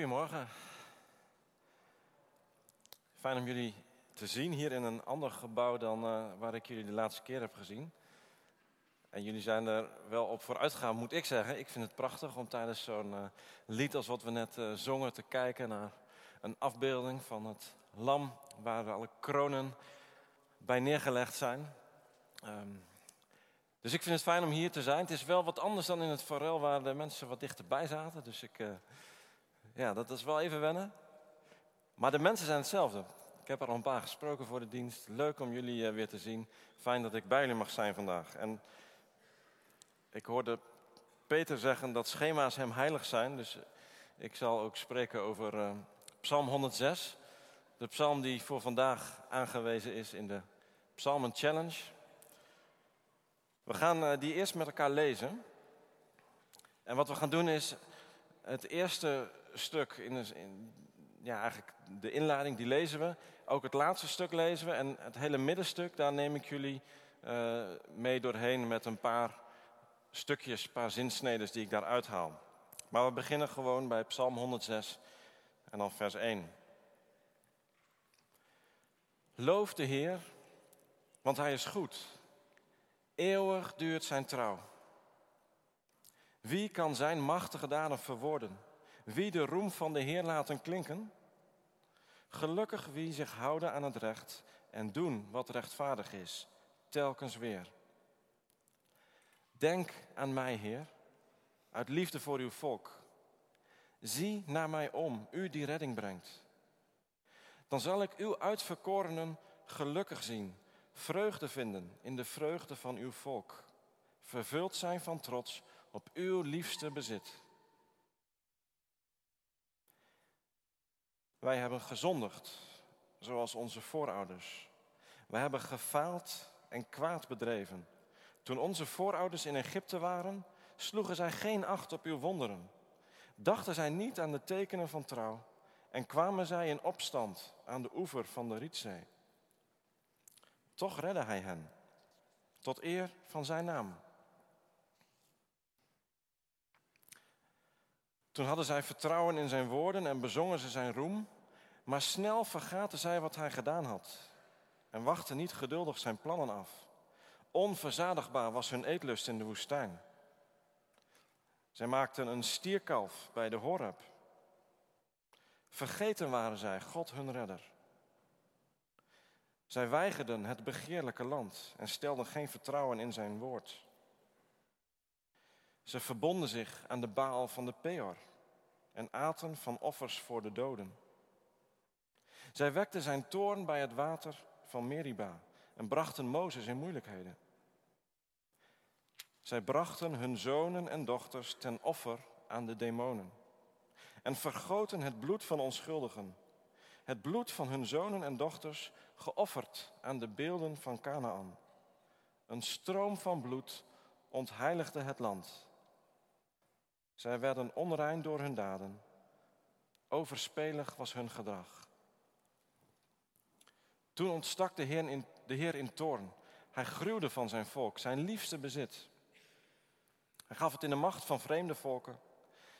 Goedemorgen. Fijn om jullie te zien hier in een ander gebouw dan uh, waar ik jullie de laatste keer heb gezien. En jullie zijn er wel op vooruit gegaan, moet ik zeggen. Ik vind het prachtig om tijdens zo'n uh, lied als wat we net uh, zongen te kijken naar een afbeelding van het lam waar alle kronen bij neergelegd zijn. Um, dus ik vind het fijn om hier te zijn. Het is wel wat anders dan in het forel waar de mensen wat dichterbij zaten. Dus ik, ja, dat is wel even wennen. Maar de mensen zijn hetzelfde. Ik heb er al een paar gesproken voor de dienst. Leuk om jullie uh, weer te zien. Fijn dat ik bij jullie mag zijn vandaag. En ik hoorde Peter zeggen dat schema's hem heilig zijn. Dus ik zal ook spreken over uh, Psalm 106. De psalm die voor vandaag aangewezen is in de Psalmen Challenge. We gaan uh, die eerst met elkaar lezen. En wat we gaan doen is het eerste stuk, in, ja, eigenlijk de inleiding, die lezen we. Ook het laatste stuk lezen we. En het hele middenstuk, daar neem ik jullie uh, mee doorheen met een paar stukjes, een paar zinsneden die ik daar uithaal. Maar we beginnen gewoon bij Psalm 106 en dan vers 1. Loof de Heer, want Hij is goed. Eeuwig duurt zijn trouw. Wie kan zijn machtige daden verwoorden? Wie de roem van de Heer laten klinken? Gelukkig wie zich houden aan het recht en doen wat rechtvaardig is, telkens weer. Denk aan mij, Heer, uit liefde voor uw volk. Zie naar mij om, u die redding brengt. Dan zal ik uw uitverkorenen gelukkig zien vreugde vinden in de vreugde van uw volk. Vervuld zijn van trots op uw liefste bezit. Wij hebben gezondigd, zoals onze voorouders. Wij hebben gefaald en kwaad bedreven. Toen onze voorouders in Egypte waren, sloegen zij geen acht op uw wonderen. Dachten zij niet aan de tekenen van trouw en kwamen zij in opstand aan de oever van de Rietzee. Toch redde hij hen, tot eer van zijn naam. Toen hadden zij vertrouwen in zijn woorden en bezongen ze zijn roem, maar snel vergaten zij wat hij gedaan had en wachten niet geduldig zijn plannen af. Onverzadigbaar was hun eetlust in de woestijn. Zij maakten een stierkalf bij de Horeb. Vergeten waren zij, God hun redder. Zij weigerden het begeerlijke land en stelden geen vertrouwen in zijn woord. Ze verbonden zich aan de baal van de Peor en aten van offers voor de doden. Zij wekten zijn toorn bij het water van Meriba en brachten Mozes in moeilijkheden. Zij brachten hun zonen en dochters ten offer aan de demonen en vergoten het bloed van onschuldigen het bloed van hun zonen en dochters geofferd aan de beelden van Canaan. Een stroom van bloed ontheiligde het land. Zij werden onrein door hun daden. Overspelig was hun gedrag. Toen ontstak de Heer in, de Heer in toorn. Hij gruwde van zijn volk, zijn liefste bezit. Hij gaf het in de macht van vreemde volken.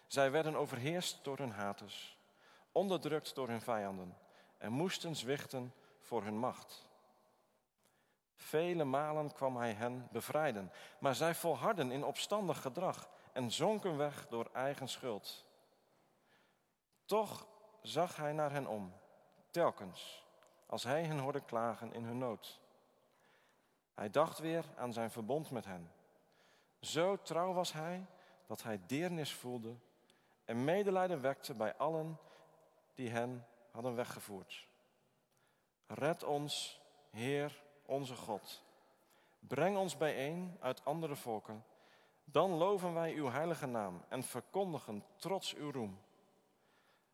Zij werden overheerst door hun haters onderdrukt door hun vijanden en moesten zwichten voor hun macht. Vele malen kwam hij hen bevrijden, maar zij volharden in opstandig gedrag en zonken weg door eigen schuld. Toch zag hij naar hen om, telkens, als hij hen hoorde klagen in hun nood. Hij dacht weer aan zijn verbond met hen. Zo trouw was hij dat hij deernis voelde en medelijden wekte bij allen die hen hadden weggevoerd. Red ons, Heer, onze God. Breng ons bijeen uit andere volken. Dan loven wij uw heilige naam en verkondigen trots uw roem.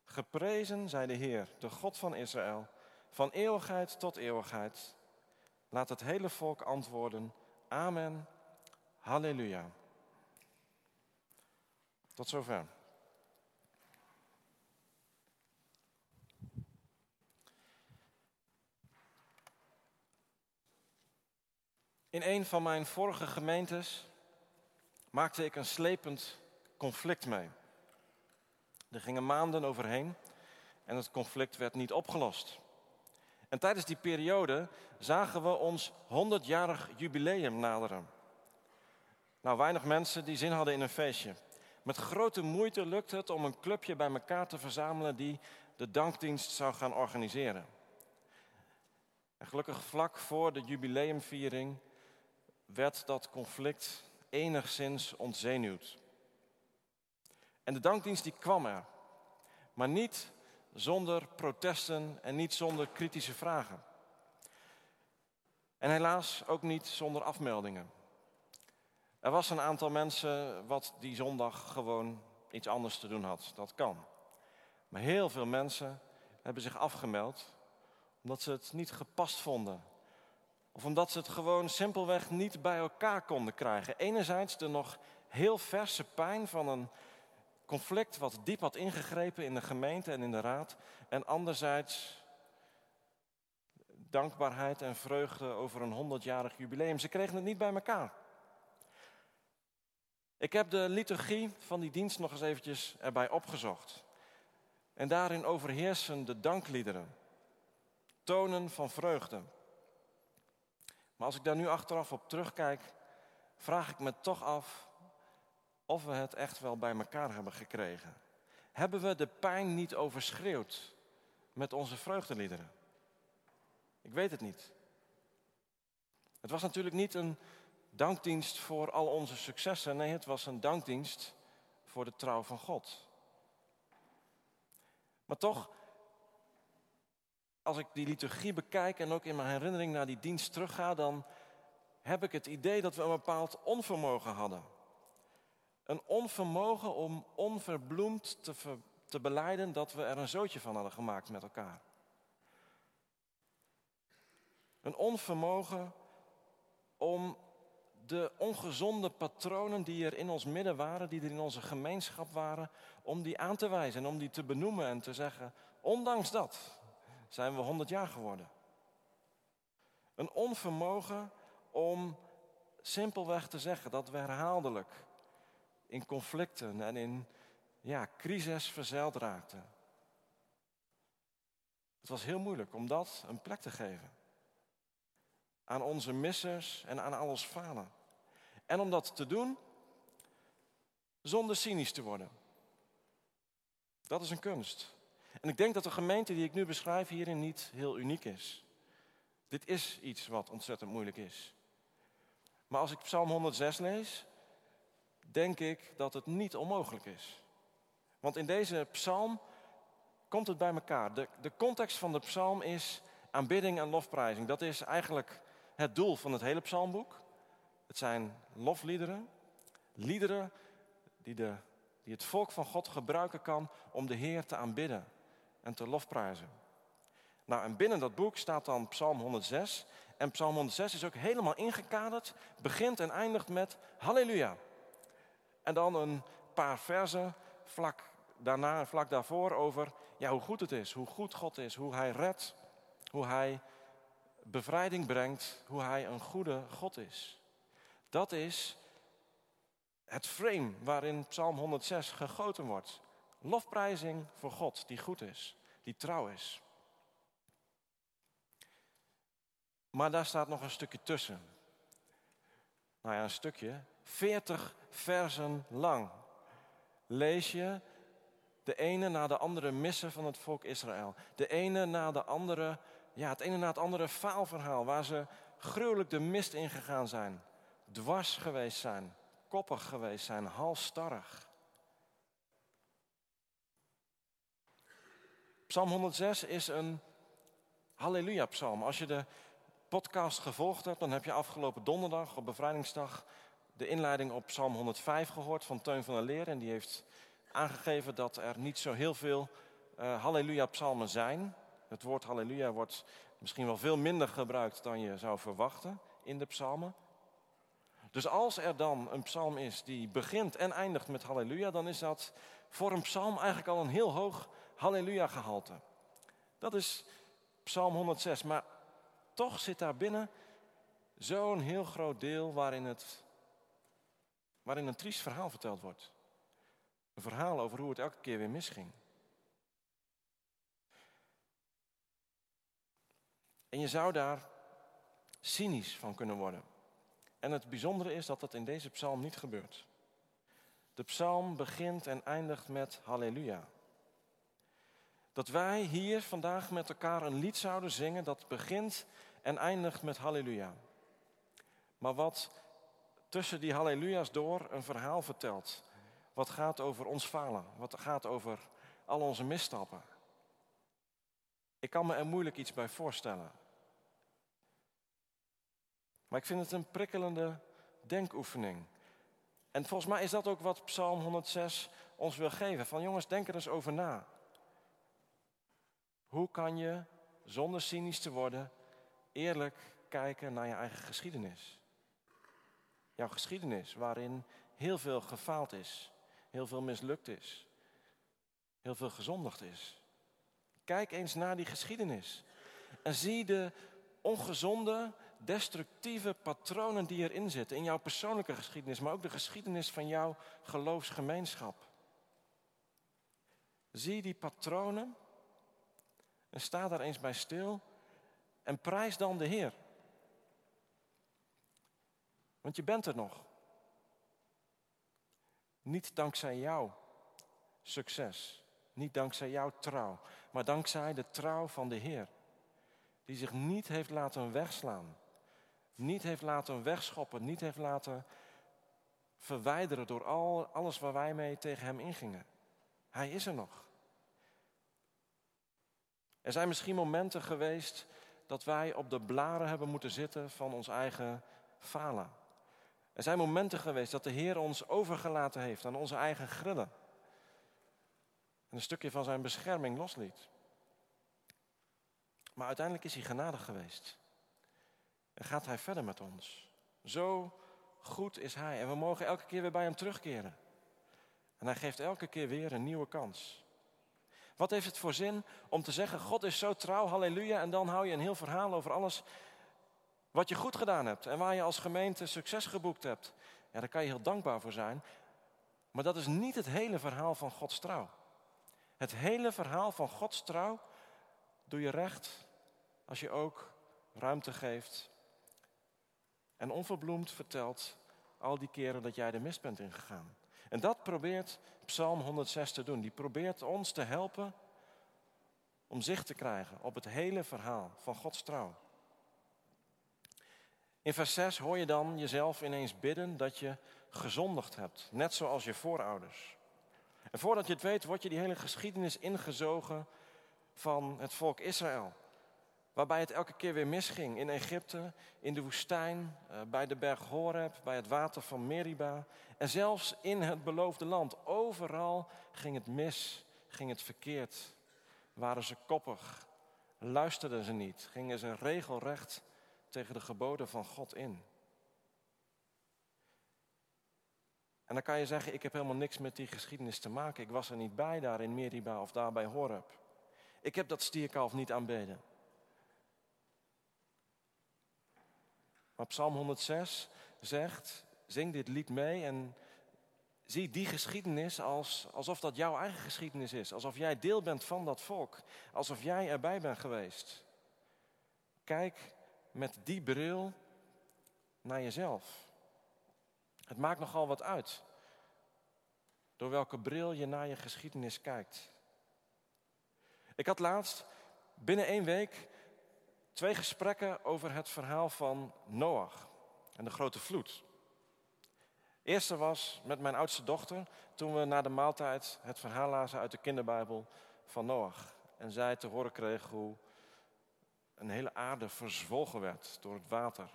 Geprezen zij de Heer, de God van Israël, van eeuwigheid tot eeuwigheid. Laat het hele volk antwoorden, Amen, Halleluja. Tot zover. In een van mijn vorige gemeentes maakte ik een slepend conflict mee. Er gingen maanden overheen en het conflict werd niet opgelost. En tijdens die periode zagen we ons 100-jarig jubileum naderen. Nou, weinig mensen die zin hadden in een feestje. Met grote moeite lukte het om een clubje bij elkaar te verzamelen die de dankdienst zou gaan organiseren. En gelukkig vlak voor de jubileumviering werd dat conflict enigszins ontzenuwd. En de dankdienst die kwam er, maar niet zonder protesten en niet zonder kritische vragen. En helaas ook niet zonder afmeldingen. Er was een aantal mensen wat die zondag gewoon iets anders te doen had. Dat kan. Maar heel veel mensen hebben zich afgemeld omdat ze het niet gepast vonden. Of omdat ze het gewoon simpelweg niet bij elkaar konden krijgen. Enerzijds de nog heel verse pijn van een conflict wat diep had ingegrepen in de gemeente en in de raad. En anderzijds dankbaarheid en vreugde over een 100-jarig jubileum. Ze kregen het niet bij elkaar. Ik heb de liturgie van die dienst nog eens eventjes erbij opgezocht. En daarin overheersen de dankliederen, tonen van vreugde. Maar als ik daar nu achteraf op terugkijk, vraag ik me toch af of we het echt wel bij elkaar hebben gekregen. Hebben we de pijn niet overschreeuwd met onze vreugdeliederen? Ik weet het niet. Het was natuurlijk niet een dankdienst voor al onze successen. Nee, het was een dankdienst voor de trouw van God. Maar toch, als ik die liturgie bekijk en ook in mijn herinnering naar die dienst terugga, dan heb ik het idee dat we een bepaald onvermogen hadden. Een onvermogen om onverbloemd te, te beleiden dat we er een zootje van hadden gemaakt met elkaar. Een onvermogen om de ongezonde patronen die er in ons midden waren, die er in onze gemeenschap waren, om die aan te wijzen en om die te benoemen en te zeggen, ondanks dat zijn we 100 jaar geworden. Een onvermogen om simpelweg te zeggen dat we herhaaldelijk in conflicten en in ja, crisis verzeild raakten. Het was heel moeilijk om dat een plek te geven. Aan onze missers en aan alles falen. En om dat te doen zonder cynisch te worden. Dat is een kunst. En ik denk dat de gemeente die ik nu beschrijf hierin niet heel uniek is. Dit is iets wat ontzettend moeilijk is. Maar als ik Psalm 106 lees, denk ik dat het niet onmogelijk is. Want in deze psalm komt het bij elkaar. De, de context van de psalm is aanbidding en lofprijzing. Dat is eigenlijk het doel van het hele psalmboek. Het zijn lofliederen, liederen die, de, die het volk van God gebruiken kan om de Heer te aanbidden en te lofprijzen. Nou, en binnen dat boek staat dan Psalm 106. En Psalm 106 is ook helemaal ingekaderd, begint en eindigt met Halleluja. En dan een paar versen vlak daarna, vlak daarvoor over ja, hoe goed het is, hoe goed God is, hoe Hij redt, hoe Hij bevrijding brengt, hoe Hij een goede God is. Dat is het frame waarin Psalm 106 gegoten wordt. Lofprijzing voor God die goed is, die trouw is. Maar daar staat nog een stukje tussen. Nou ja, een stukje. 40 versen lang lees je de ene na de andere missen van het volk Israël. De ene na de andere, ja, het ene na het andere faalverhaal waar ze gruwelijk de mist ingegaan zijn dwars geweest zijn, koppig geweest zijn, halstarrig. Psalm 106 is een halleluja-psalm. Als je de podcast gevolgd hebt, dan heb je afgelopen donderdag op bevrijdingsdag de inleiding op Psalm 105 gehoord van Teun van der Leer. En die heeft aangegeven dat er niet zo heel veel uh, halleluja-psalmen zijn. Het woord halleluja wordt misschien wel veel minder gebruikt dan je zou verwachten in de psalmen. Dus als er dan een psalm is die begint en eindigt met halleluja, dan is dat voor een psalm eigenlijk al een heel hoog halleluja gehalte. Dat is psalm 106, maar toch zit daar binnen zo'n heel groot deel waarin, het, waarin een triest verhaal verteld wordt. Een verhaal over hoe het elke keer weer misging. En je zou daar cynisch van kunnen worden. En het bijzondere is dat dat in deze psalm niet gebeurt. De psalm begint en eindigt met Halleluja. Dat wij hier vandaag met elkaar een lied zouden zingen dat begint en eindigt met Halleluja. Maar wat tussen die Halleluja's door een verhaal vertelt. Wat gaat over ons falen, wat gaat over al onze misstappen. Ik kan me er moeilijk iets bij voorstellen. Maar ik vind het een prikkelende denkoefening. En volgens mij is dat ook wat Psalm 106 ons wil geven. Van jongens, denk er eens over na. Hoe kan je, zonder cynisch te worden, eerlijk kijken naar je eigen geschiedenis? Jouw geschiedenis waarin heel veel gefaald is, heel veel mislukt is, heel veel gezondigd is. Kijk eens naar die geschiedenis en zie de ongezonde, destructieve patronen die erin zitten. In jouw persoonlijke geschiedenis, maar ook de geschiedenis van jouw geloofsgemeenschap. Zie die patronen en sta daar eens bij stil en prijs dan de Heer. Want je bent er nog. Niet dankzij jouw succes, niet dankzij jouw trouw, maar dankzij de trouw van de Heer. Die zich niet heeft laten wegslaan, niet heeft laten wegschoppen, niet heeft laten verwijderen door al, alles waar wij mee tegen Hem ingingen. Hij is er nog. Er zijn misschien momenten geweest dat wij op de blaren hebben moeten zitten van ons eigen falen. Er zijn momenten geweest dat de Heer ons overgelaten heeft aan onze eigen grillen. En een stukje van zijn bescherming losliet. Maar uiteindelijk is hij genadig geweest. En gaat hij verder met ons. Zo goed is hij. En we mogen elke keer weer bij hem terugkeren. En hij geeft elke keer weer een nieuwe kans. Wat heeft het voor zin om te zeggen: God is zo trouw, halleluja, en dan hou je een heel verhaal over alles wat je goed gedaan hebt en waar je als gemeente succes geboekt hebt. Ja, daar kan je heel dankbaar voor zijn. Maar dat is niet het hele verhaal van Gods trouw. Het hele verhaal van Gods trouw doe je recht als je ook ruimte geeft en onverbloemd vertelt al die keren dat jij de mist bent ingegaan. En dat probeert Psalm 106 te doen. Die probeert ons te helpen om zicht te krijgen op het hele verhaal van Gods trouw. In vers 6 hoor je dan jezelf ineens bidden dat je gezondigd hebt, net zoals je voorouders. En voordat je het weet, wordt je die hele geschiedenis ingezogen van het volk Israël. Waarbij het elke keer weer misging. In Egypte, in de woestijn, eh, bij de berg Horeb, bij het water van Meriba. En zelfs in het beloofde land. Overal ging het mis, ging het verkeerd. Waren ze koppig, luisterden ze niet, gingen ze regelrecht tegen de geboden van God in. En dan kan je zeggen, ik heb helemaal niks met die geschiedenis te maken. Ik was er niet bij daar in Meriba of daar bij Horeb. Ik heb dat stierkalf niet aanbeden. Maar Psalm 106 zegt, zing dit lied mee en zie die geschiedenis als, alsof dat jouw eigen geschiedenis is. Alsof jij deel bent van dat volk. Alsof jij erbij bent geweest. Kijk met die bril naar jezelf. Het maakt nogal wat uit. Door welke bril je naar je geschiedenis kijkt. Ik had laatst binnen één week twee gesprekken over het verhaal van Noach en de grote vloed. Eerste was met mijn oudste dochter toen we na de maaltijd het verhaal lazen uit de kinderbijbel van Noach. En zij te horen kreeg hoe een hele aarde verzwolgen werd door het water.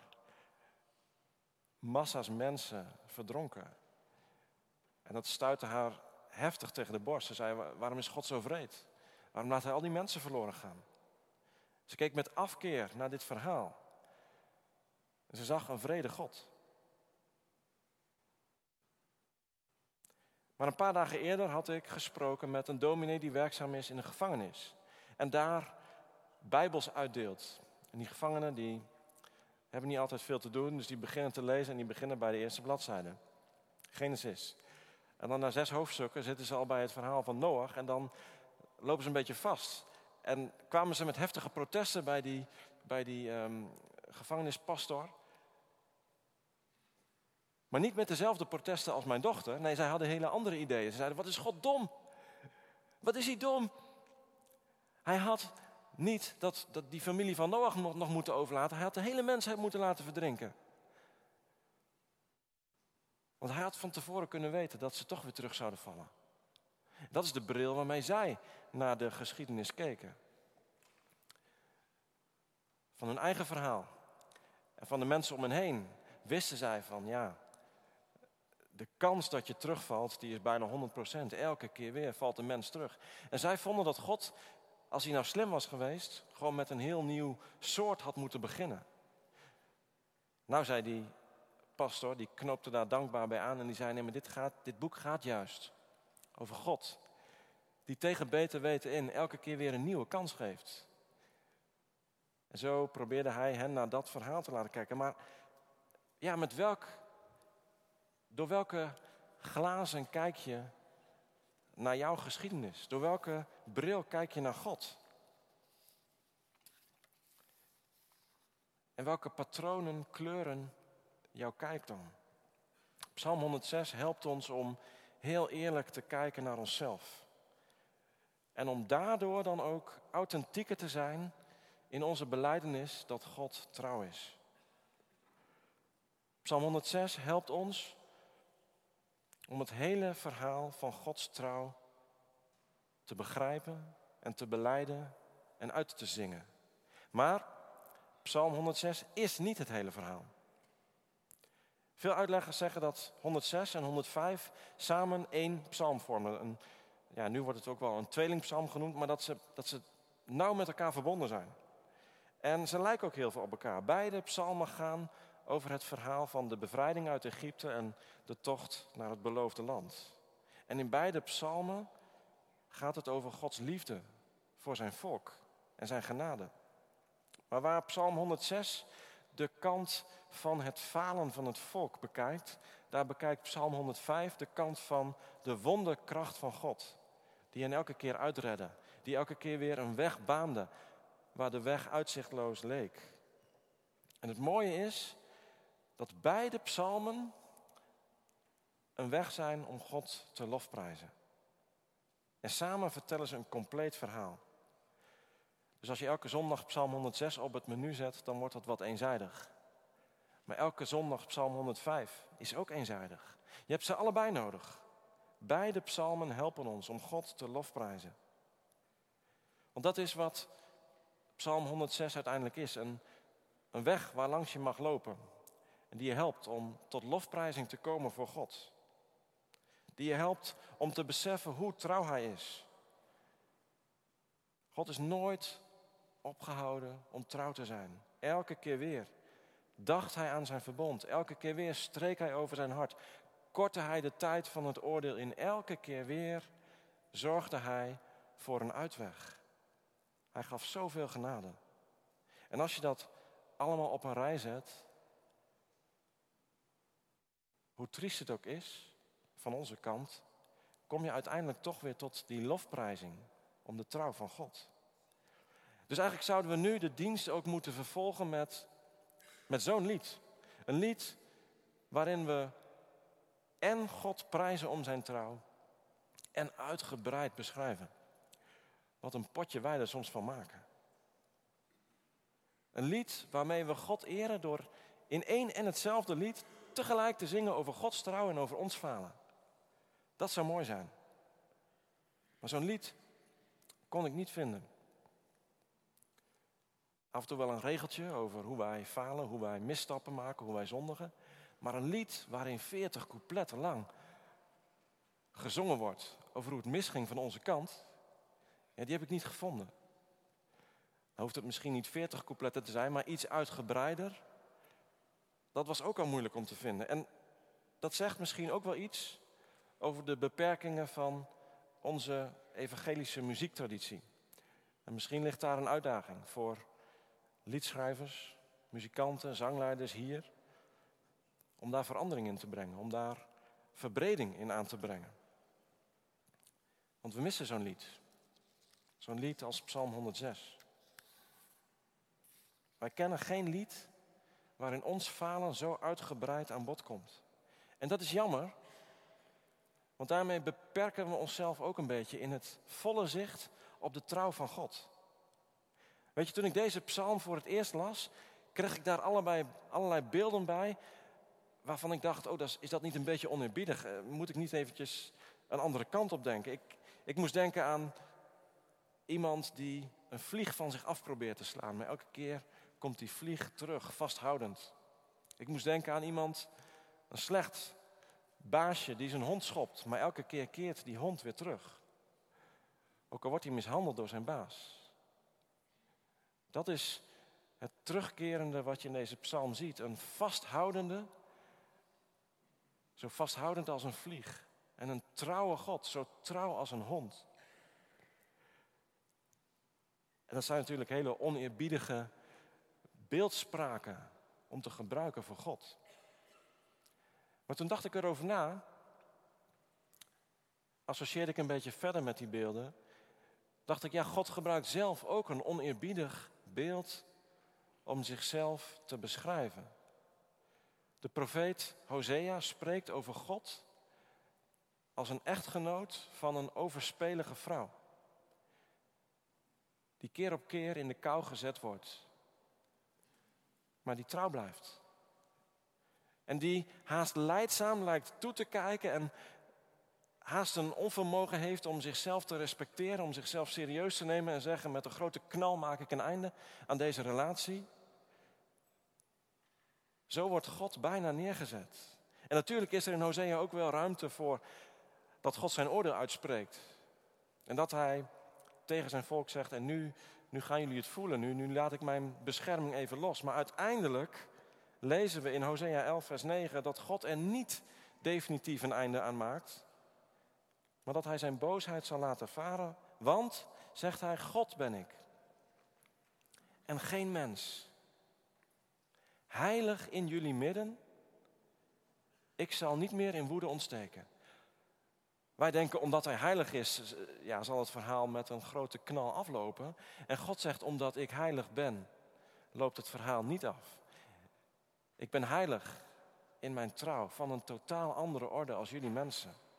Massa's mensen verdronken. En dat stuitte haar heftig tegen de borst. Ze zei, waarom is God zo vreed? Waarom laat hij al die mensen verloren gaan? Ze keek met afkeer naar dit verhaal. En ze zag een vrede God. Maar een paar dagen eerder had ik gesproken met een dominee die werkzaam is in een gevangenis. En daar bijbels uitdeelt. En die gevangenen die hebben niet altijd veel te doen, dus die beginnen te lezen en die beginnen bij de eerste bladzijde. Genesis. En dan na zes hoofdstukken zitten ze al bij het verhaal van Noach en dan lopen ze een beetje vast. En kwamen ze met heftige protesten bij die, bij die ehm, gevangenispastor. Maar niet met dezelfde protesten als mijn dochter. Nee, zij hadden hele andere ideeën. Ze zeiden, wat is God dom? Wat is hij dom? Hij had niet dat, dat die familie van Noach nog, nog moeten overlaten. Hij had de hele mensheid moeten laten verdrinken. Want hij had van tevoren kunnen weten dat ze toch weer terug zouden vallen. Dat is de bril waarmee zij naar de geschiedenis keken. Van hun eigen verhaal en van de mensen om hen heen wisten zij van ja, de kans dat je terugvalt, die is bijna 100%. Elke keer weer valt een mens terug. En zij vonden dat God, als hij nou slim was geweest, gewoon met een heel nieuw soort had moeten beginnen. Nou zei die pastor, die knoopte daar dankbaar bij aan en die zei, nee maar dit, gaat, dit boek gaat juist over God. Die tegen beter weten in elke keer weer een nieuwe kans geeft. En zo probeerde hij hen naar dat verhaal te laten kijken. Maar ja, met welk, door welke glazen kijk je naar jouw geschiedenis? Door welke bril kijk je naar God? En welke patronen, kleuren jouw kijktoon. Psalm 106 helpt ons om heel eerlijk te kijken naar onszelf. En om daardoor dan ook authentieker te zijn in onze beleidenis dat God trouw is. Psalm 106 helpt ons om het hele verhaal van Gods trouw te begrijpen en te beleiden en uit te zingen. Maar Psalm 106 is niet het hele verhaal. Veel uitleggers zeggen dat 106 en 105 samen één psalm vormen. Een, ja, nu wordt het ook wel een tweelingpsalm genoemd, maar dat ze, dat ze nauw met elkaar verbonden zijn. En ze lijken ook heel veel op elkaar. Beide psalmen gaan over het verhaal van de bevrijding uit Egypte en de tocht naar het beloofde land. En in beide psalmen gaat het over Gods liefde voor zijn volk en zijn genade. Maar waar Psalm 106 de kant van het falen van het volk bekijkt, daar bekijkt Psalm 105 de kant van de wonderkracht van God. Die hen elke keer uitredde, die elke keer weer een weg baande waar de weg uitzichtloos leek. En het mooie is dat beide psalmen een weg zijn om God te lofprijzen. En samen vertellen ze een compleet verhaal. Dus als je elke zondag Psalm 106 op het menu zet, dan wordt dat wat eenzijdig. Maar elke zondag Psalm 105 is ook eenzijdig. Je hebt ze allebei nodig. Beide psalmen helpen ons om God te lofprijzen. Want dat is wat Psalm 106 uiteindelijk is. Een, een weg waar langs je mag lopen. En die je helpt om tot lofprijzing te komen voor God. Die je helpt om te beseffen hoe trouw Hij is. God is nooit opgehouden om trouw te zijn. Elke keer weer dacht hij aan zijn verbond. Elke keer weer streek hij over zijn hart. Kortte hij de tijd van het oordeel in. Elke keer weer zorgde hij voor een uitweg. Hij gaf zoveel genade. En als je dat allemaal op een rij zet, hoe triest het ook is van onze kant, kom je uiteindelijk toch weer tot die lofprijzing om de trouw van God. Dus eigenlijk zouden we nu de dienst ook moeten vervolgen met, met zo'n lied. Een lied waarin we en God prijzen om zijn trouw en uitgebreid beschrijven. Wat een potje wij er soms van maken. Een lied waarmee we God eren door in één en hetzelfde lied tegelijk te zingen over Gods trouw en over ons falen. Dat zou mooi zijn. Maar zo'n lied kon ik niet vinden. Af en toe wel een regeltje over hoe wij falen, hoe wij misstappen maken, hoe wij zondigen. Maar een lied waarin veertig coupletten lang gezongen wordt over hoe het misging van onze kant, ja, die heb ik niet gevonden. Dan hoeft het misschien niet veertig coupletten te zijn, maar iets uitgebreider. Dat was ook al moeilijk om te vinden. En dat zegt misschien ook wel iets over de beperkingen van onze evangelische muziektraditie. En misschien ligt daar een uitdaging voor liedschrijvers, muzikanten, zangleiders hier. Om daar verandering in te brengen, om daar verbreding in aan te brengen. Want we missen zo'n lied. Zo'n lied als Psalm 106. Wij kennen geen lied waarin ons falen zo uitgebreid aan bod komt. En dat is jammer, want daarmee beperken we onszelf ook een beetje in het volle zicht op de trouw van God. Weet je, toen ik deze psalm voor het eerst las, kreeg ik daar allebei, allerlei beelden bij waarvan ik dacht, oh, is, is dat niet een beetje oneerbiedig? Eh, moet ik niet eventjes een andere kant op denken? Ik, ik moest denken aan iemand die een vlieg van zich af probeert te slaan, maar elke keer komt die vlieg terug, vasthoudend. Ik moest denken aan iemand, een slecht baasje die zijn hond schopt, maar elke keer keert die hond weer terug. Ook al wordt hij mishandeld door zijn baas. Dat is het terugkerende wat je in deze psalm ziet. Een vasthoudende, zo vasthoudend als een vlieg. En een trouwe God, zo trouw als een hond. En dat zijn natuurlijk hele oneerbiedige beeldspraken om te gebruiken voor God. Maar toen dacht ik erover na, associeerde ik een beetje verder met die beelden, dacht ik, ja, God gebruikt zelf ook een oneerbiedig beeld om zichzelf te beschrijven. De profeet Hosea spreekt over God als een echtgenoot van een overspelige vrouw. Die keer op keer in de kou gezet wordt, maar die trouw blijft. En die haast leidzaam lijkt toe te kijken en haast een onvermogen heeft om zichzelf te respecteren, om zichzelf serieus te nemen en zeggen met een grote knal maak ik een einde aan deze relatie. Zo wordt God bijna neergezet. En natuurlijk is er in Hosea ook wel ruimte voor dat God zijn oordeel uitspreekt. En dat hij tegen zijn volk zegt, en nu, nu gaan jullie het voelen, nu, nu laat ik mijn bescherming even los. Maar uiteindelijk lezen we in Hosea 11, vers 9 dat God er niet definitief een einde aan maakt, maar dat hij zijn boosheid zal laten varen. Want, zegt hij, God ben ik en geen mens. Heilig in jullie midden, ik zal niet meer in woede ontsteken. Wij denken omdat hij heilig is, ja, zal het verhaal met een grote knal aflopen. En God zegt omdat ik heilig ben, loopt het verhaal niet af. Ik ben heilig in mijn trouw van een totaal andere orde als jullie mensen.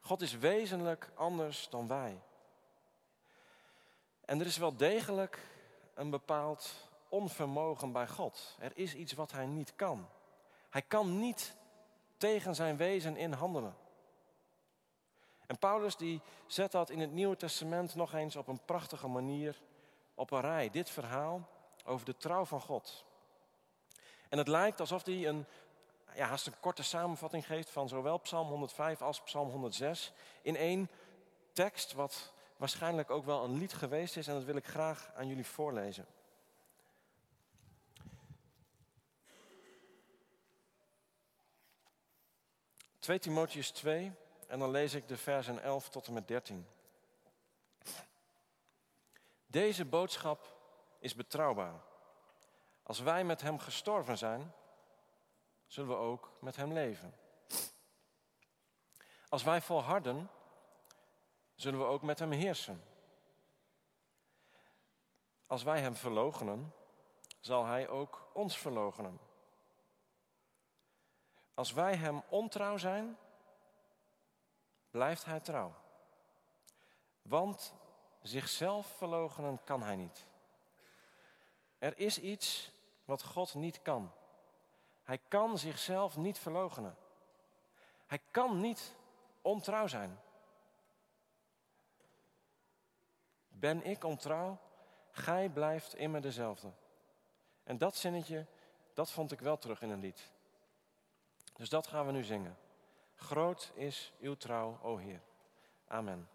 God is wezenlijk anders dan wij. En er is wel degelijk een bepaald onvermogen bij God. Er is iets wat hij niet kan. Hij kan niet tegen zijn wezen in handelen. En Paulus die zet dat in het Nieuwe Testament nog eens op een prachtige manier op een rij. Dit verhaal over de trouw van God. En het lijkt alsof hij een, ja, haast een korte samenvatting geeft van zowel Psalm 105 als Psalm 106 in één tekst, wat waarschijnlijk ook wel een lied geweest is. En dat wil ik graag aan jullie voorlezen. Twee Timotheus 2 en dan lees ik de versen 11 tot en met 13. Deze boodschap is betrouwbaar. Als wij met Hem gestorven zijn, zullen we ook met Hem leven. Als wij volharden, zullen we ook met Hem heersen. Als wij Hem verloochenen, zal Hij ook ons verloochenen. Als wij Hem ontrouw zijn, blijft Hij trouw. Want zichzelf verloochenen kan Hij niet. Er is iets wat God niet kan. Hij kan zichzelf niet verloochenen. Hij kan niet ontrouw zijn. Ben ik ontrouw? Gij blijft immer dezelfde. En dat zinnetje, dat vond ik wel terug in een lied. Dus dat gaan we nu zingen. Groot is uw trouw, o Heer. Amen.